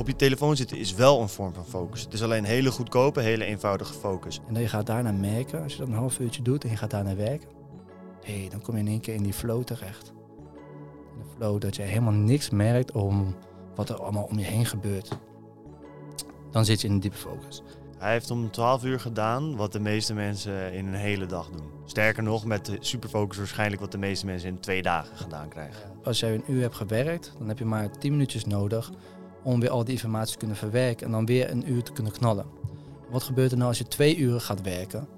Op je telefoon zitten is wel een vorm van focus. Het is alleen hele goedkope, hele eenvoudige focus. En dan je gaat daarna merken, als je dat een half uurtje doet en je gaat daarna werken, hé, dan kom je in één keer in die flow terecht. In de flow dat je helemaal niks merkt om wat er allemaal om je heen gebeurt. Dan zit je in een diepe focus. Hij heeft om 12 uur gedaan wat de meeste mensen in een hele dag doen. Sterker nog, met de superfocus waarschijnlijk wat de meeste mensen in twee dagen gedaan krijgen. Als jij een uur hebt gewerkt, dan heb je maar 10 minuutjes nodig om weer al die informatie te kunnen verwerken en dan weer een uur te kunnen knallen. Wat gebeurt er nou als je twee uur gaat werken?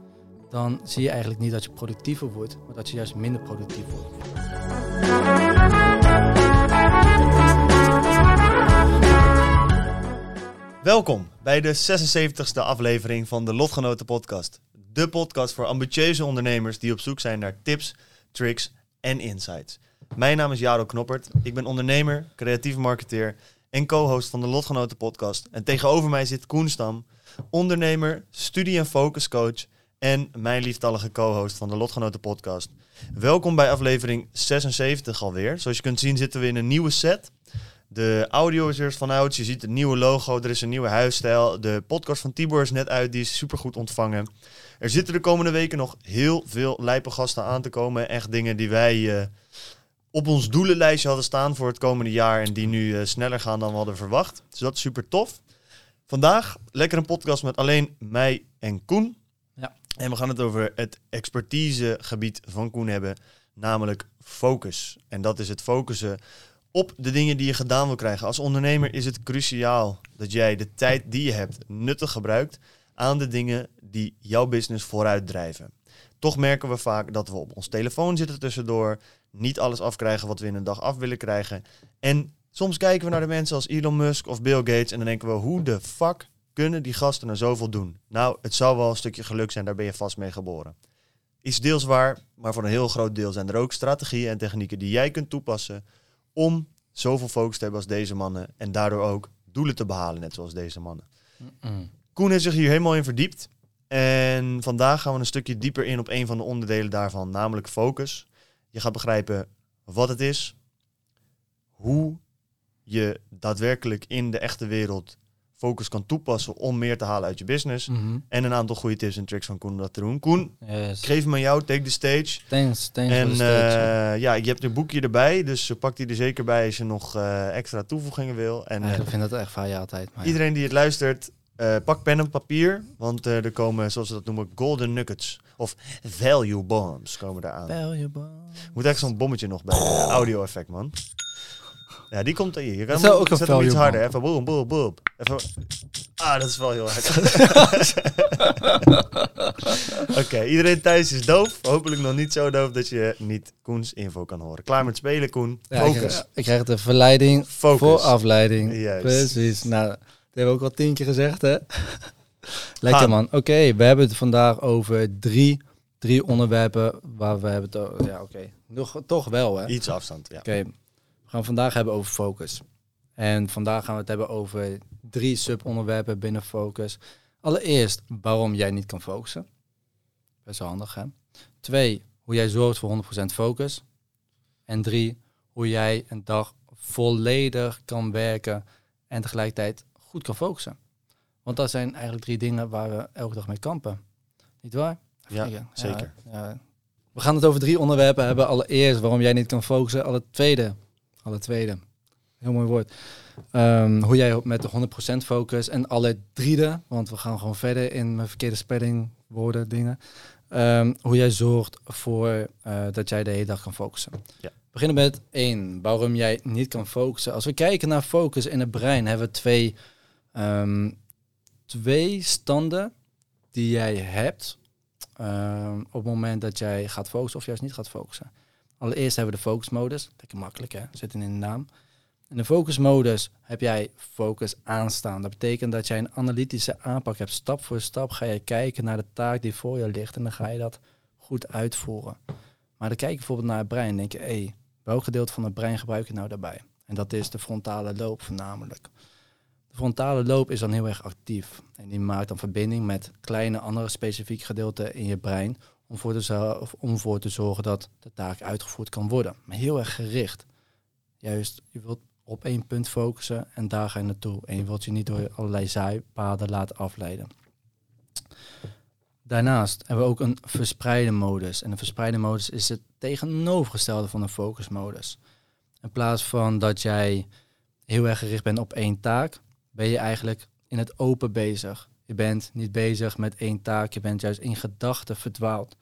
Dan zie je eigenlijk niet dat je productiever wordt, maar dat je juist minder productief wordt. Welkom bij de 76e aflevering van de Lotgenoten Podcast. De podcast voor ambitieuze ondernemers die op zoek zijn naar tips, tricks en insights. Mijn naam is Jaro Knoppert. Ik ben ondernemer, creatief marketeer en co-host van de Lotgenoten Podcast. En tegenover mij zit Koen Stam, ondernemer, studie- en focuscoach en mijn lieftallige co-host van de Lotgenoten Podcast. Welkom bij aflevering 76 alweer. Zoals je kunt zien zitten we in een nieuwe set. De audio is eerst van ouds. Je ziet het nieuwe logo. Er is een nieuwe huisstijl. De podcast van Tibor is net uit. Die is supergoed ontvangen. Er zitten de komende weken nog heel veel lijpe gasten aan te komen. Echt dingen die wij eh, op ons doelenlijstje hadden staan voor het komende jaar. En die nu eh, sneller gaan dan we hadden verwacht. Dus dat is super tof. Vandaag lekker een podcast met alleen mij en Koen. Ja. En we gaan het over het expertisegebied van Koen hebben. Namelijk focus. En dat is het focussen op de dingen die je gedaan wil krijgen. Als ondernemer is het cruciaal dat jij de tijd die je hebt nuttig gebruikt aan de dingen die jouw business vooruit drijven. Toch merken we vaak dat we op ons telefoon zitten tussendoor, niet alles afkrijgen wat we in een dag af willen krijgen. En soms kijken we naar de mensen als Elon Musk of Bill Gates en dan denken we, hoe de fuck kunnen die gasten nou zoveel doen? Nou, het zou wel een stukje geluk zijn, daar ben je vast mee geboren. Is deels waar, maar voor een heel groot deel zijn er ook strategieën en technieken die jij kunt toepassen om zoveel focus te hebben als deze mannen en daardoor ook doelen te behalen, net zoals deze mannen. Koen heeft zich hier helemaal in verdiept. En vandaag gaan we een stukje dieper in op een van de onderdelen daarvan, namelijk focus. Je gaat begrijpen wat het is, hoe je daadwerkelijk in de echte wereld focus kan toepassen om meer te halen uit je business. Mhm. En een aantal goede tips en tricks van Koen om dat te doen. Koen, Yes. ik geef aan jou, take the stage. Thanks, thanks En stage. eh, ja, je hebt een boekje erbij, dus eh, pak die er zeker bij als je nog eh, extra toevoegingen wil. En Eigenlijk vind ik dat echt van je altijd. Maar ja. iedereen die het luistert, eh, pak pen en papier, want eh, er komen, zoals ze dat noemen, golden nuggets of value bombs komen eraan. Valuable. Moet echt zo'n bommetje nog bij, audio effect man. Ja, die komt hier. Je kan hem, ook een zet hem iets value harder, bomb. even boom, boom, boom. Even, ah, dat is wel heel hard. Oké, iedereen thuis is doof. Hopelijk nog niet zo doof dat je niet Koens info kan horen. Klaar met spelen, Koen. Ja, ik, Focus. krijg- ik krijg de verleiding Focus. voor afleiding. Juist. Precies. Nou, hebben we ook al tien keer gezegd, hè? Lekker, Gaan. man. Oké, we hebben het vandaag over drie, drie onderwerpen waar we hebben het over... Ja, oké. Nog Toch wel, hè? Oké, Iets afstand, ja. we gaan vandaag hebben over focus. En vandaag gaan we het hebben over drie subonderwerpen binnen focus. Allereerst, waarom jij niet kan focussen. Best wel handig, hè? Twee, hoe jij zorgt voor 100% focus. En drie, hoe jij een dag volledig kan werken en tegelijkertijd goed kan focussen. Want dat zijn eigenlijk drie dingen waar we elke dag mee kampen. Niet waar? Ja, Ja, zeker. ja. We gaan het over drie onderwerpen hebben. Allereerst waarom jij niet kan focussen. Alle tweede, alle tweede, heel mooi woord. Ehm, hoe jij met de 100% focus en alle driede, want we gaan gewoon verder in mijn verkeerde spelling, woorden, dingen. Ehm, hoe jij zorgt voor eh, dat jij de hele dag kan focussen. Ja. We beginnen met één, waarom jij niet kan focussen. Als we kijken naar focus in het brein, hebben we twee, ehm, twee standen die jij hebt ehm, op het moment dat jij gaat focussen of juist niet gaat focussen. Allereerst hebben we de focusmodus. Lekker makkelijk hè, zit in de naam. In de focusmodus heb jij focus aanstaan. Dat betekent dat jij een analytische aanpak hebt. Stap voor stap ga je kijken naar de taak die voor je ligt en dan ga je dat goed uitvoeren. Maar dan kijk je bijvoorbeeld naar het brein en denk je, hé, hey, welk gedeelte van het brein gebruik je nou daarbij? En dat is de frontale loop voornamelijk. De frontale loop is dan heel erg actief en die maakt dan verbinding met kleine andere specifieke gedeelten in je brein om voor, te, om voor te zorgen dat de taak uitgevoerd kan worden. Maar heel erg gericht. Juist, je wilt op één punt focussen en daar ga je naartoe. En je wilt je niet door allerlei zijpaden laten afleiden. Daarnaast hebben we ook een verspreide modus. En een verspreide modus is het tegenovergestelde van een focusmodus. In plaats van dat jij heel erg gericht bent op één taak, ben je eigenlijk in het open bezig. Je bent niet bezig met één taak, je bent juist in gedachten verdwaald.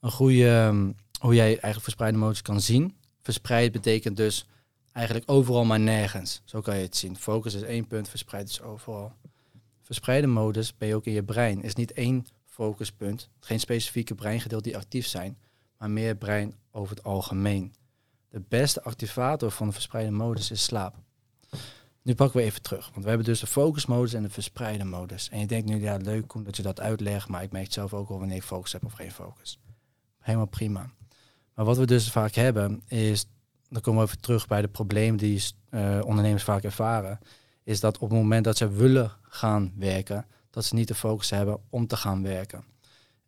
Een goede, ehm, hoe jij eigenlijk verspreide modus kan zien. Verspreid betekent dus eigenlijk overal maar nergens. Zo kan je het zien. Focus is één punt, verspreid is overal. Verspreide modus ben je ook in je brein. Is niet één focuspunt, geen specifieke breingedeelten die actief zijn, maar meer brein over het algemeen. De beste activator van de verspreide modus is slaap. Nu pakken we even terug, want we hebben dus de focusmodus en de verspreide modus. En je denkt nu, ja leuk Koen dat je dat uitlegt, maar ik merk zelf ook al wanneer ik focus heb of geen focus. Helemaal prima. Maar wat we dus vaak hebben is, dan komen we even terug bij de problemen die uh, ondernemers vaak ervaren, is dat op het moment dat ze willen gaan werken, dat ze niet de focus hebben om te gaan werken.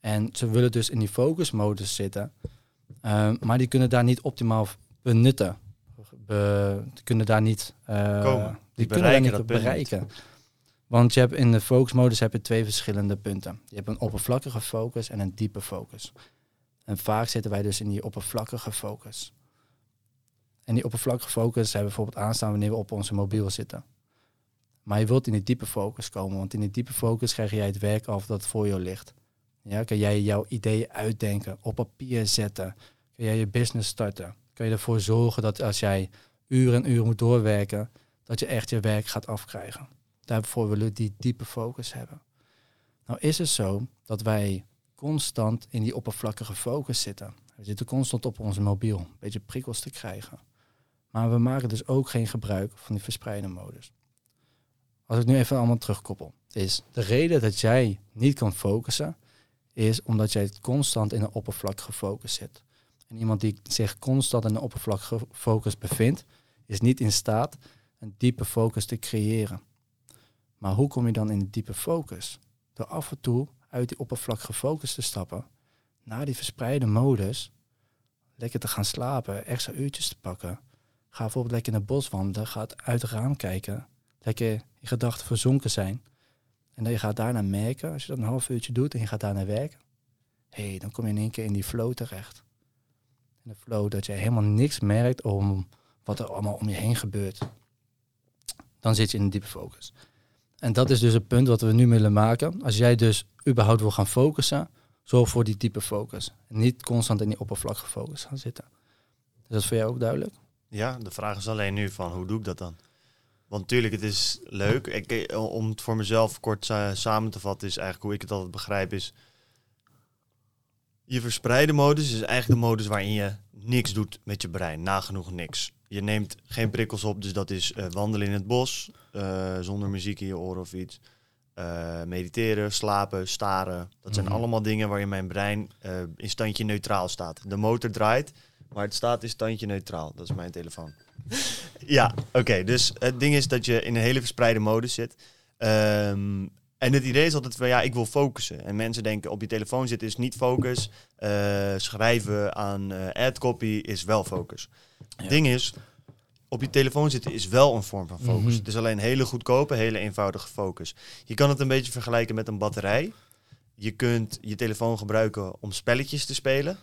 En ze willen dus in die focusmodus zitten, uh, maar die kunnen daar niet optimaal benutten. Be, kunnen daar niet, uh, Komen. Die kunnen daar niet bereiken. Want je hebt in de focusmodus heb je twee verschillende punten. Je hebt een oppervlakkige focus en een diepe focus. En vaak zitten wij dus in die oppervlakkige focus. En die oppervlakkige focus hebben we bijvoorbeeld aanstaan wanneer we op onze mobiel zitten. Maar je wilt in die diepe focus komen, want in die diepe focus krijg jij het werk af dat voor jou ligt. Ja, kan jij jouw ideeën uitdenken, op papier zetten, kan jij je business starten. Kan je ervoor zorgen dat als jij uren en uren moet doorwerken, dat je echt je werk gaat afkrijgen. Daarvoor willen we die diepe focus hebben. Nou is het zo dat wij constant in die oppervlakkige focus zitten. We zitten constant op onze mobiel, een beetje prikkels te krijgen. Maar we maken dus ook geen gebruik van die verspreide modus. Als ik nu even allemaal terugkoppel, is de reden dat jij niet kan focussen, is omdat jij constant in een oppervlakkige focus zit. En iemand die zich constant in een oppervlakkige focus bevindt, is niet in staat een diepe focus te creëren. Maar hoe kom je dan in diepe focus? Door af en toe uit die oppervlakkige focus te stappen, naar die verspreide modus, lekker te gaan slapen, extra uurtjes te pakken. Ga bijvoorbeeld lekker in het bos wandelen, ga uit het raam kijken, lekker je gedachten verzonken zijn. En dan je gaat daarna merken, als je dat een half uurtje doet en je gaat daarna werken, hé, hey, dan kom je in één keer in die flow terecht. In de flow dat je helemaal niks merkt om wat er allemaal om je heen gebeurt. Dan zit je in een diepe focus. En dat is dus het punt wat we nu willen maken. Als jij dus überhaupt wil gaan focussen, zorg voor die diepe focus. En niet constant in die oppervlakkige focus gaan zitten. Is dat voor jou ook duidelijk? Ja, de vraag is alleen nu van hoe doe ik dat dan? Want natuurlijk, het is leuk. Ik, om het voor mezelf kort samen te vatten, is eigenlijk hoe ik het altijd begrijp, is je verspreide modus is eigenlijk de modus waarin je niks doet met je brein, nagenoeg niks. Je neemt geen prikkels op, dus dat is uh, wandelen in het bos, uh, zonder muziek in je oren of iets. Uh, mediteren, slapen, staren. Dat zijn Mhm. allemaal dingen waarin mijn brein in standje neutraal staat. De motor draait, maar het staat in standje neutraal. Dat is mijn telefoon. ja, oké. dus het ding is dat je in een hele verspreide modus zit. Ehm, en het idee is altijd van ja, ik wil focussen. En mensen denken op je telefoon zitten is niet focus. Eh, schrijven aan eh ad-copy is wel focus. Het ding is, op je telefoon zitten is wel een vorm van focus. Mhm. Het is alleen hele goedkope, hele eenvoudige focus. Je kan het een beetje vergelijken met een batterij. Je kunt je telefoon gebruiken om spelletjes te spelen.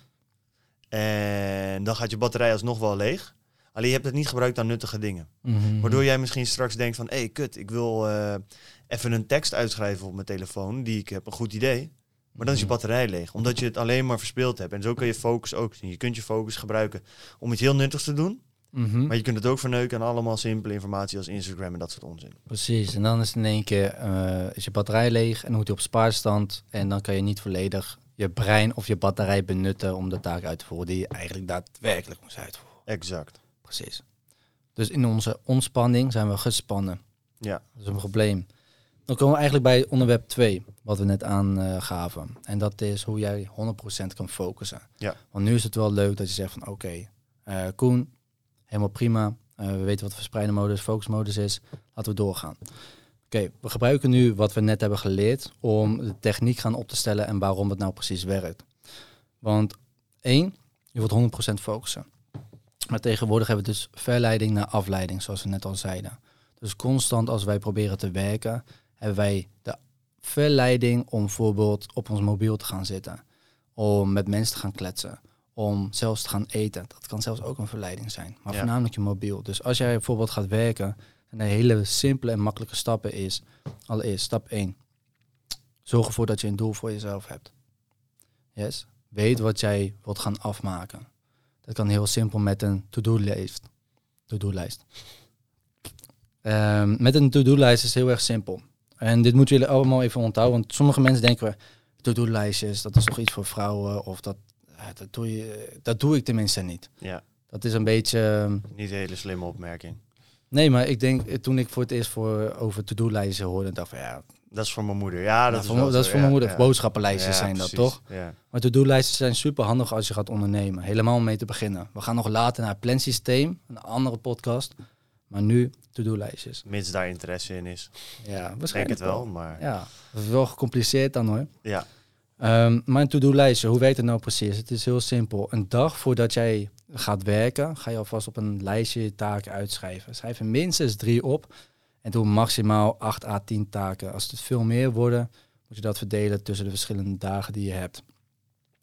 En dan gaat je batterij alsnog wel leeg. Alleen je hebt het niet gebruikt aan nuttige dingen. Mhm. Waardoor jij misschien straks denkt van... hé, hey, kut, ik wil eh, even een tekst uitschrijven op mijn telefoon... die ik heb, een goed idee. Maar dan is je Mhm. batterij leeg. Omdat je het alleen maar verspeeld hebt. En zo kun je focus ook zien. Je kunt je focus gebruiken om iets heel nuttigs te doen... Mhm. maar je kunt het ook verneuken aan allemaal simpele informatie als Instagram en dat soort onzin. Precies, en dan is in één keer eh, is je batterij leeg en dan moet je op spaarstand. En dan kan je niet volledig je brein of je batterij benutten om de taak uit te voeren die je eigenlijk daadwerkelijk moest uitvoeren. Exact. Precies. Dus in onze ontspanning zijn we gespannen. Ja. Dat is een probleem. Dan komen we eigenlijk bij onderwerp 2, wat we net aangaven. en dat is hoe jij 100% kan focussen. Ja. Want nu is het wel leuk dat je zegt van oké, eh, Koen, helemaal prima. Eh, we weten wat verspreide modus, focusmodus is. Laten we doorgaan. Oké, we gebruiken nu wat we net hebben geleerd om de techniek gaan op te stellen en waarom het nou precies werkt. Want één, je wilt 100% focussen. Maar tegenwoordig hebben we dus verleiding naar afleiding, zoals we net al zeiden. Dus constant als wij proberen te werken, hebben wij de verleiding om bijvoorbeeld op ons mobiel te gaan zitten. Om met mensen te gaan kletsen. Om zelfs te gaan eten. Dat kan zelfs ook een verleiding zijn. Maar Ja. voornamelijk je mobiel. Dus als jij bijvoorbeeld gaat werken, en een hele simpele en makkelijke stappen is. Allereerst, stap 1. Zorg ervoor dat je een doel voor jezelf hebt. Yes. Weet wat jij wilt gaan afmaken. Dat kan heel simpel met een to-do-lijst. To-do-lijst. Ehm, met een to-do-lijst is heel erg simpel. En dit moeten jullie allemaal even onthouden. Want sommige mensen denken, to-do-lijstjes, dat is toch iets voor vrouwen. Of dat, dat, doe je, dat doe ik tenminste niet. Ja, Dat is een beetje... ehm, niet een hele slimme opmerking. Nee, maar ik denk, toen ik voor het eerst voor, over to-do-lijsten hoorde, dacht ik van ja, Dat is voor mijn moeder. Ja, dat is voor, dat is voor mijn moeder. Ja, zijn dat, toch? Maar to-do-lijsten zijn super handig als je gaat ondernemen. Helemaal om mee te beginnen. We gaan nog later naar het plansysteem, een andere podcast. Maar nu to-do-lijstjes. Mits daar interesse in is. Ja, denk waarschijnlijk het wel, maar Ja, dat is wel gecompliceerd dan hoor. ja. Ehm, maar een to-do-lijstje, hoe werkt het nou precies? Het is heel simpel. Een dag voordat jij gaat werken, ga je alvast op een lijstje je taken uitschrijven. Schrijf er minstens drie op en doe maximaal 8 à 10 taken. Als het veel meer worden, moet je dat verdelen tussen de verschillende dagen die je hebt.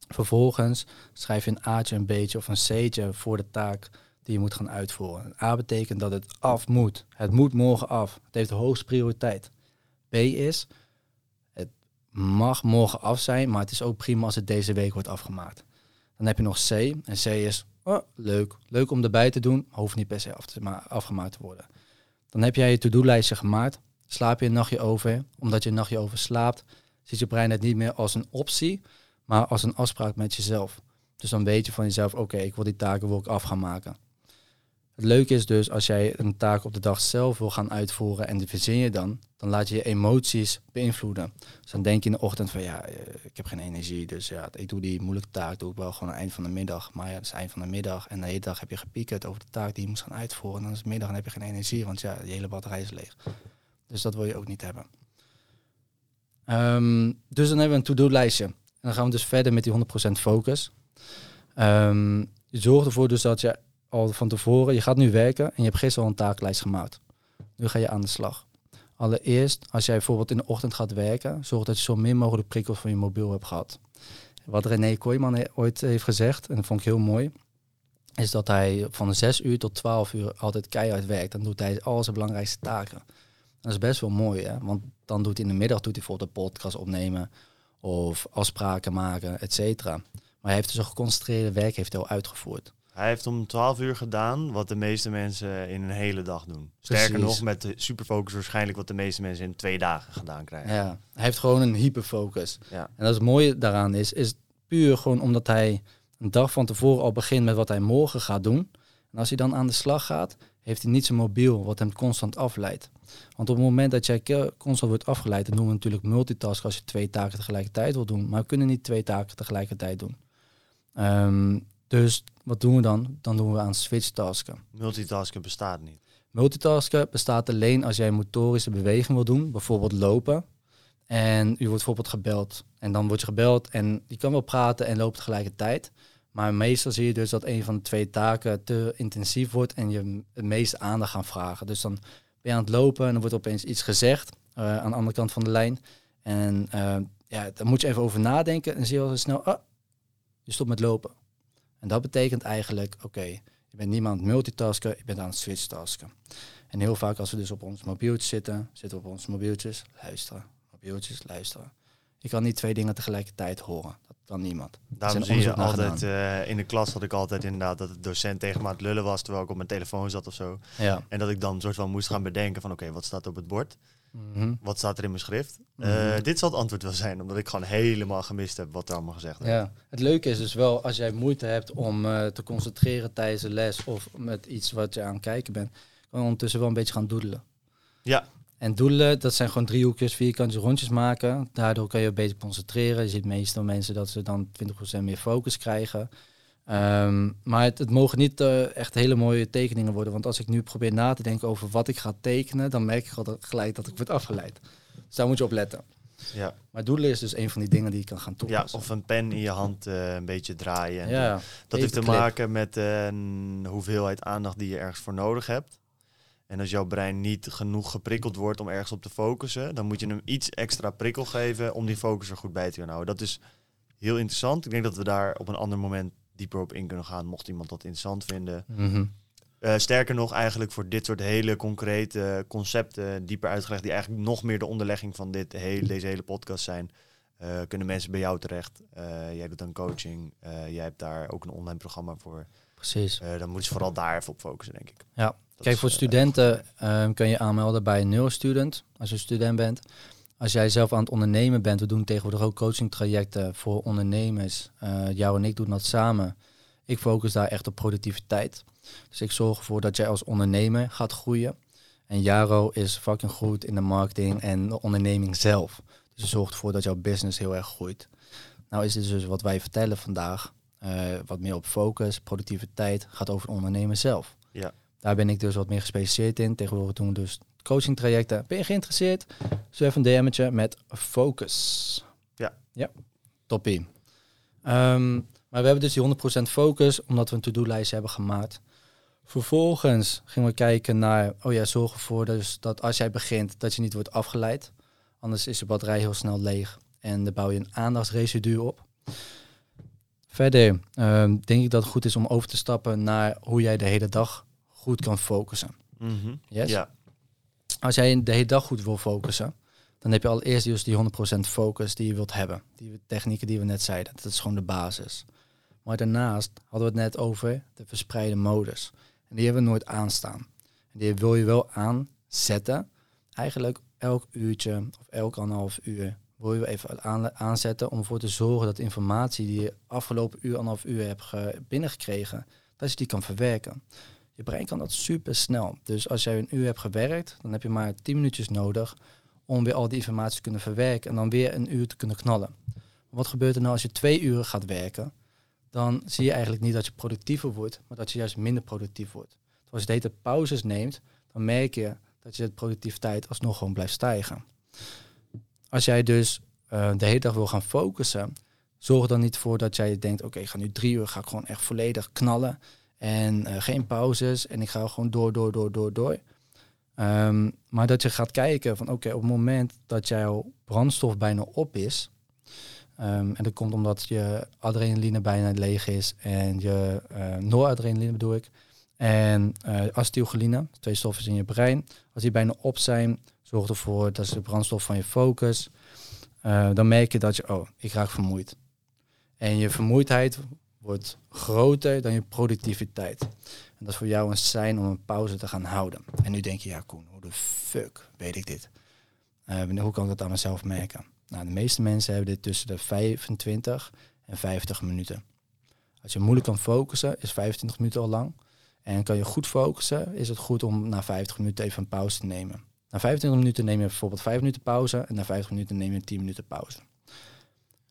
Vervolgens schrijf je een A'tje, een B'tje of een C'tje voor de taak die je moet gaan uitvoeren. Een A betekent dat het af moet. Het moet morgen af. Het heeft de hoogste prioriteit. B is, het mag morgen af zijn, maar het is ook prima als het deze week wordt afgemaakt. Dan heb je nog C. En C is, oh, leuk. Leuk om erbij te doen, hoeft niet per se af te ma- afgemaakt te worden. Dan heb jij je to-do-lijstje gemaakt. Slaap je een nachtje over. Omdat je een nachtje over slaapt, ziet je brein het niet meer als een optie, maar als een afspraak met jezelf. Dus dan weet je van jezelf, oké, ik wil die taken wil ik af gaan maken. Het leuke is dus, als jij een taak op de dag zelf wil gaan uitvoeren en die verzin je dan, dan laat je je emoties beïnvloeden. Dus dan denk je in de ochtend van ja, eh, ik heb geen energie, dus ja, ik doe die moeilijke taak, doe ik wel gewoon aan het eind van de middag. Maar ja, het is eind van de middag en de hele dag heb je gepiekerd over de taak die je moest gaan uitvoeren. En dan is het middag en heb je geen energie, want ja, je hele batterij is leeg. Dus dat wil je ook niet hebben. Ehm, dus dan hebben we een to-do-lijstje. En dan gaan we dus verder met die 100% focus. Ehm, je zorgt ervoor dus dat je al van tevoren, je gaat nu werken en je hebt gisteren al een taaklijst gemaakt. Nu ga je aan de slag. Allereerst, als jij bijvoorbeeld in de ochtend gaat werken, zorg dat je zo min mogelijk prikkels van je mobiel hebt gehad. Wat René Kooijman ooit heeft gezegd, en dat vond ik heel mooi, is dat hij van 6 uur tot 12 uur altijd keihard werkt. Dan doet hij al zijn belangrijkste taken. Dat is best wel mooi, hè? want dan doet hij in de middag doet hij bijvoorbeeld een podcast opnemen of afspraken maken, et cetera. Maar hij heeft dus een geconcentreerde werk heeft hij al uitgevoerd. Hij heeft om 12 uur gedaan wat de meeste mensen in een hele dag doen. Sterker Precies. nog, met de superfocus waarschijnlijk wat de meeste mensen in twee dagen gedaan krijgen. Ja, hij heeft gewoon een hyperfocus. Ja. En dat is het mooie daaraan is, is puur gewoon omdat hij een dag van tevoren al begint met wat hij morgen gaat doen. En als hij dan aan de slag gaat, heeft hij niet zijn mobiel wat hem constant afleidt. Want op het moment dat jij constant wordt afgeleid, dan doen we natuurlijk multitasken als je twee taken tegelijkertijd wil doen. Maar we kunnen niet twee taken tegelijkertijd doen. Ehm, dus wat doen we dan? Dan doen we aan switchtasken. Multitasken bestaat niet. Multitasken bestaat alleen als jij motorische beweging wil doen, bijvoorbeeld lopen. En je wordt bijvoorbeeld gebeld. En dan word je gebeld en je kan wel praten en lopen tegelijkertijd. Maar meestal zie je dus dat een van de twee taken te intensief wordt en je het meeste aandacht gaan vragen. Dus dan ben je aan het lopen en dan wordt opeens iets gezegd eh, aan de andere kant van de lijn. En eh, ja, dan moet je even over nadenken en zie je al snel, ah, je stopt met lopen. En dat betekent eigenlijk, oké, je bent het multitasken, je bent aan het switchtasken. En heel vaak als we dus op ons mobieltje zitten, zitten we op ons mobieltjes, luisteren, mobieltjes, luisteren. Je kan niet twee dingen tegelijkertijd horen. Dat kan niemand. Daarom zie je altijd, eh, in de klas had ik altijd inderdaad dat de docent tegen me aan het lullen was terwijl ik op mijn telefoon zat of zo. Ja, En dat ik dan een soort van moest gaan bedenken van oké, wat staat op het bord? Mhm. Wat staat er in mijn schrift? Eh, Mhm. dit zal het antwoord wel zijn, omdat ik gewoon helemaal gemist heb wat er allemaal gezegd werd. Ja, het leuke is dus wel als jij moeite hebt om eh, te concentreren tijdens de les of met iets wat je aan het kijken bent, kan je ondertussen wel een beetje gaan doedelen. Ja. En doedelen, dat zijn gewoon driehoekjes, vierkantjes, rondjes maken. Daardoor kan je beter concentreren. Je ziet meestal mensen dat ze dan 20% meer focus krijgen. Ehm, maar het, het mogen niet eh, echt hele mooie tekeningen worden. Want als ik nu probeer na te denken over wat ik ga tekenen, dan merk ik al gelijk dat ik word afgeleid. Dus daar moet je op letten. Ja. Maar doedelen is dus een van die dingen die je kan gaan ja, toepassen. of een pen in je hand eh, een beetje draaien. en ja. Dat heeft te maken met eh, een hoeveelheid aandacht die je ergens voor nodig hebt. En als jouw brein niet genoeg geprikkeld wordt om ergens op te focussen, dan moet je hem iets extra prikkel geven om die focus er goed bij te kunnen houden. Dat is heel interessant. Ik denk dat we daar op een ander moment dieper op in kunnen gaan, mocht iemand dat interessant vinden. Mhm. Eh, sterker nog, eigenlijk voor dit soort hele concrete concepten, dieper uitgelegd, die eigenlijk nog meer de onderlegging van dit hele, deze hele podcast zijn, eh, kunnen mensen bij jou terecht. Eh, jij doet dan coaching, jij hebt daar ook een online programma voor. Precies. Dan moeten ze vooral daar even op focussen, denk ik. Ja. Dat Kijk, voor studenten ehm, kun je aanmelden bij Neurostudent, als je student bent. Als jij zelf aan het ondernemen bent, we doen tegenwoordig ook coaching trajecten voor ondernemers. Eh jou en ik doen dat samen. Ik focus daar echt op productiviteit. Dus ik zorg ervoor dat jij als ondernemer gaat groeien. En Jaro is fucking goed in de marketing en de onderneming zelf. Dus je zorgt ervoor dat jouw business heel erg groeit. Nou is dit dus wat wij vertellen vandaag. eh, wat meer op focus, productiviteit, gaat over de ondernemer zelf. Ja. Daar ben ik dus wat meer gespecialiseerd in. Tegenwoordig doen we dus coaching trajecten. Ben je geïnteresseerd? Surf een DM'tje met focus. Ja. Ja, toppie. Ehm, maar we hebben dus die 100% focus, omdat we een to-do-lijst hebben gemaakt. Vervolgens gingen we kijken naar, oh ja, zorg ervoor dus dat als jij begint, dat je niet wordt afgeleid. Anders is de batterij heel snel leeg en dan bouw je een aandachtsresidu op. Verder ehm, denk ik dat het goed is om over te stappen naar hoe jij de hele dag goed kan focussen. mhm. Yes? Ja, Als jij de hele dag goed wil focussen, dan heb je allereerst dus die 100% focus die je wilt hebben. Die technieken die we net zeiden, dat is gewoon de basis. Maar daarnaast hadden we het net over de verspreide modus. En die hebben we nooit aanstaan. En die wil je wel aanzetten. Eigenlijk elk uurtje of elk anderhalf uur wil je even aan, aanzetten om ervoor te zorgen dat informatie die je afgelopen uur, anderhalf uur hebt ge- binnengekregen, dat je die kan verwerken. Je brein kan dat super snel. Dus als jij een uur hebt gewerkt, dan heb je maar 10 minuutjes nodig om weer al die informatie te kunnen verwerken en dan weer een uur te kunnen knallen. Wat gebeurt er nou als je twee uren gaat werken? Dan zie je eigenlijk niet dat je productiever wordt, maar dat je juist minder productief wordt. Dus als je de hele pauzes neemt, dan merk je dat je de productiviteit alsnog gewoon blijft stijgen. Als jij dus eh, de hele dag wil gaan focussen, zorg er dan niet voor dat jij denkt, oké, ik ga nu drie uur, ga ik gewoon echt volledig knallen. En eh, geen pauzes en ik ga gewoon door, door, door, door, door. Ehm, maar dat je gaat kijken van oké, op het moment dat jouw brandstof bijna op is, ehm, en dat komt omdat je adrenaline bijna leeg is en je eh noradrenaline bedoel ik, en eh acetylcholine, twee stoffen in je brein, als die bijna op zijn, zorg ervoor dat is de brandstof van je focus. Dan merk je dat je, oh, ik raak vermoeid. En je vermoeidheid wordt groter dan je productiviteit. En dat is voor jou een sein om een pauze te gaan houden. En nu denk je, ja Koen, hoe de fuck weet ik dit? Eh, hoe kan ik dat aan mezelf merken? Nou, de meeste mensen hebben dit tussen de 25 en 50 minuten. Als je moeilijk kan focussen, is 25 minuten al lang. En kan je goed focussen, is het goed om na 50 minuten even een pauze te nemen. Na 25 minuten neem je bijvoorbeeld 5 minuten pauze en na 50 minuten neem je 10 minuten pauze.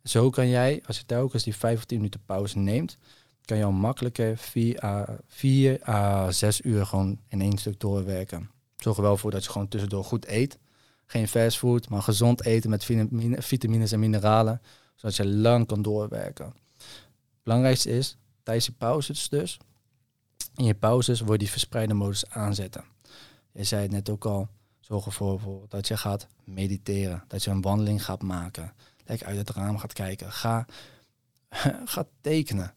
Zo kan jij, als je telkens die 5 of 10 minuten pauze neemt, kan je al makkelijker 4 à, 4 à 6 uur gewoon in één stuk doorwerken. Zorg er wel voor dat je gewoon tussendoor goed eet. Geen fastfood, maar gezond eten met vitamine- vitamines en mineralen, zodat je lang kan doorwerken. Het belangrijkste is, tijdens je pauzes dus, in je pauzes wil je die verspreide modus aanzetten. Je zei het net ook al, zorg ervoor voor dat je gaat mediteren, dat je een wandeling gaat maken, lekker uit het raam gaat kijken. Ga, ga tekenen.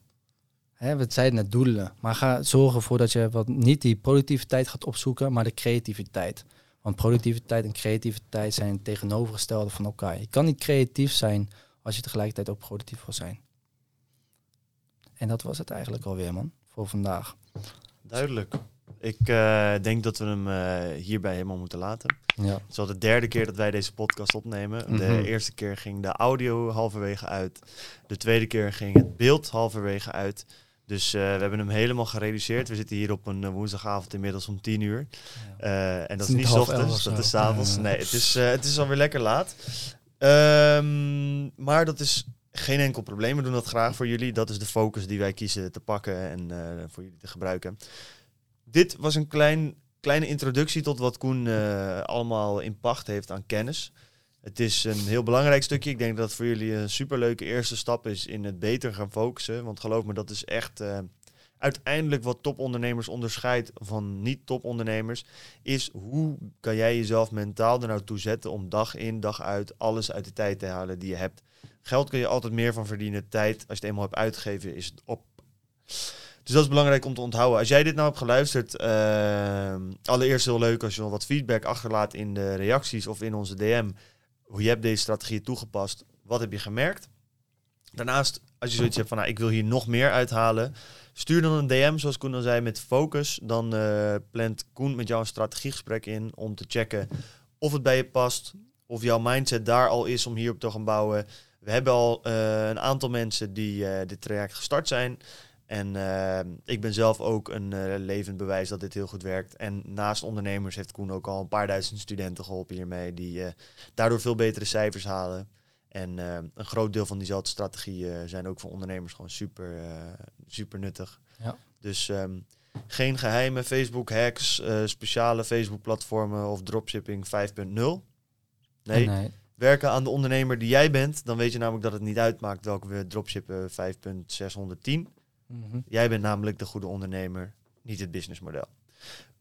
We zeiden net doelen, maar ga zorgen ervoor dat je wat, niet die productiviteit gaat opzoeken, maar de creativiteit. Want productiviteit en creativiteit zijn tegenovergestelde van elkaar. Je kan niet creatief zijn als je tegelijkertijd ook productief wil zijn. En dat was het eigenlijk alweer, man, voor vandaag. duidelijk. Ik eh, denk dat we hem eh, hierbij helemaal moeten laten. Ja. Het is al de derde keer dat wij deze podcast opnemen. De Mhm. eerste keer ging de audio halverwege uit. De tweede keer ging het beeld halverwege uit. Dus eh, we hebben hem helemaal gereduceerd. We zitten hier op een woensdagavond inmiddels om 10 uur. En dat is niet ochtends, dat is 's avonds. Nee, het is, het is alweer lekker laat. Ehm, maar dat is geen enkel probleem. We doen dat graag voor jullie. Dat is de focus die wij kiezen te pakken en voor jullie te gebruiken. Dit was een klein, kleine introductie tot wat Koen eh, allemaal in pacht heeft aan kennis. Het is een heel belangrijk stukje. Ik denk dat het voor jullie een superleuke eerste stap is in het beter gaan focussen. Want geloof me, dat is echt eh, uiteindelijk wat topondernemers onderscheidt van niet-topondernemers. Is hoe kan jij jezelf mentaal er nou toe zetten om dag in, dag uit alles uit de tijd te halen die je hebt. Geld kun je altijd meer van verdienen. Tijd, als je het eenmaal hebt uitgegeven, is het op. Dus dat is belangrijk om te onthouden. Als jij dit nou hebt geluisterd, ehm, allereerst heel leuk als je wat feedback achterlaat in de reacties of in onze DM. Hoe je hebt deze strategie toegepast. Wat heb je gemerkt? Daarnaast, als je zoiets hebt van, nou, ik wil hier nog meer uithalen, stuur dan een DM, zoals Koen al zei, met focus. Dan eh, plant Koen met jou een strategiegesprek in om te checken of het bij je past, of jouw mindset daar al is om hierop te gaan bouwen. We hebben al eh, een aantal mensen die eh, dit traject gestart zijn. En eh, ik ben zelf ook een eh, levend bewijs dat dit heel goed werkt. En naast ondernemers heeft Koen ook al een paar duizend studenten geholpen hiermee. Die eh, daardoor veel betere cijfers halen. En eh, een groot deel van diezelfde strategieën zijn ook voor ondernemers gewoon super, eh, super nuttig. Ja. Dus ehm, geen geheime Facebook hacks, eh, speciale Facebook platformen of dropshipping 5.0. Nee, nee. werken aan de ondernemer die jij bent. Dan weet je namelijk dat het niet uitmaakt welke we dropshippen 5.610. Mhm. Jij bent namelijk de goede ondernemer, niet het businessmodel.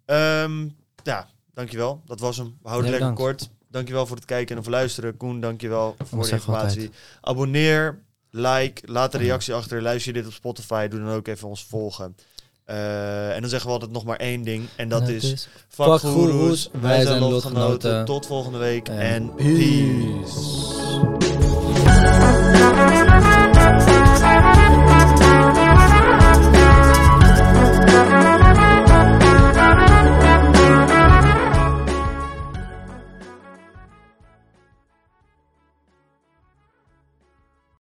Ehm ja, dankjewel. Dat was hem. We houden het lekker kort. Dankjewel voor het kijken en voor luisteren. Koen, dankjewel voor de informatie. Abonneer, like, laat een reactie achter. Luister je dit op Spotify, doe dan ook even ons volgen. Eh, en dan zeggen we altijd nog maar één ding. En dat En is... Fuck goeroes, wij zijn lotgenoten. Tot volgende week. En, En peace. peace.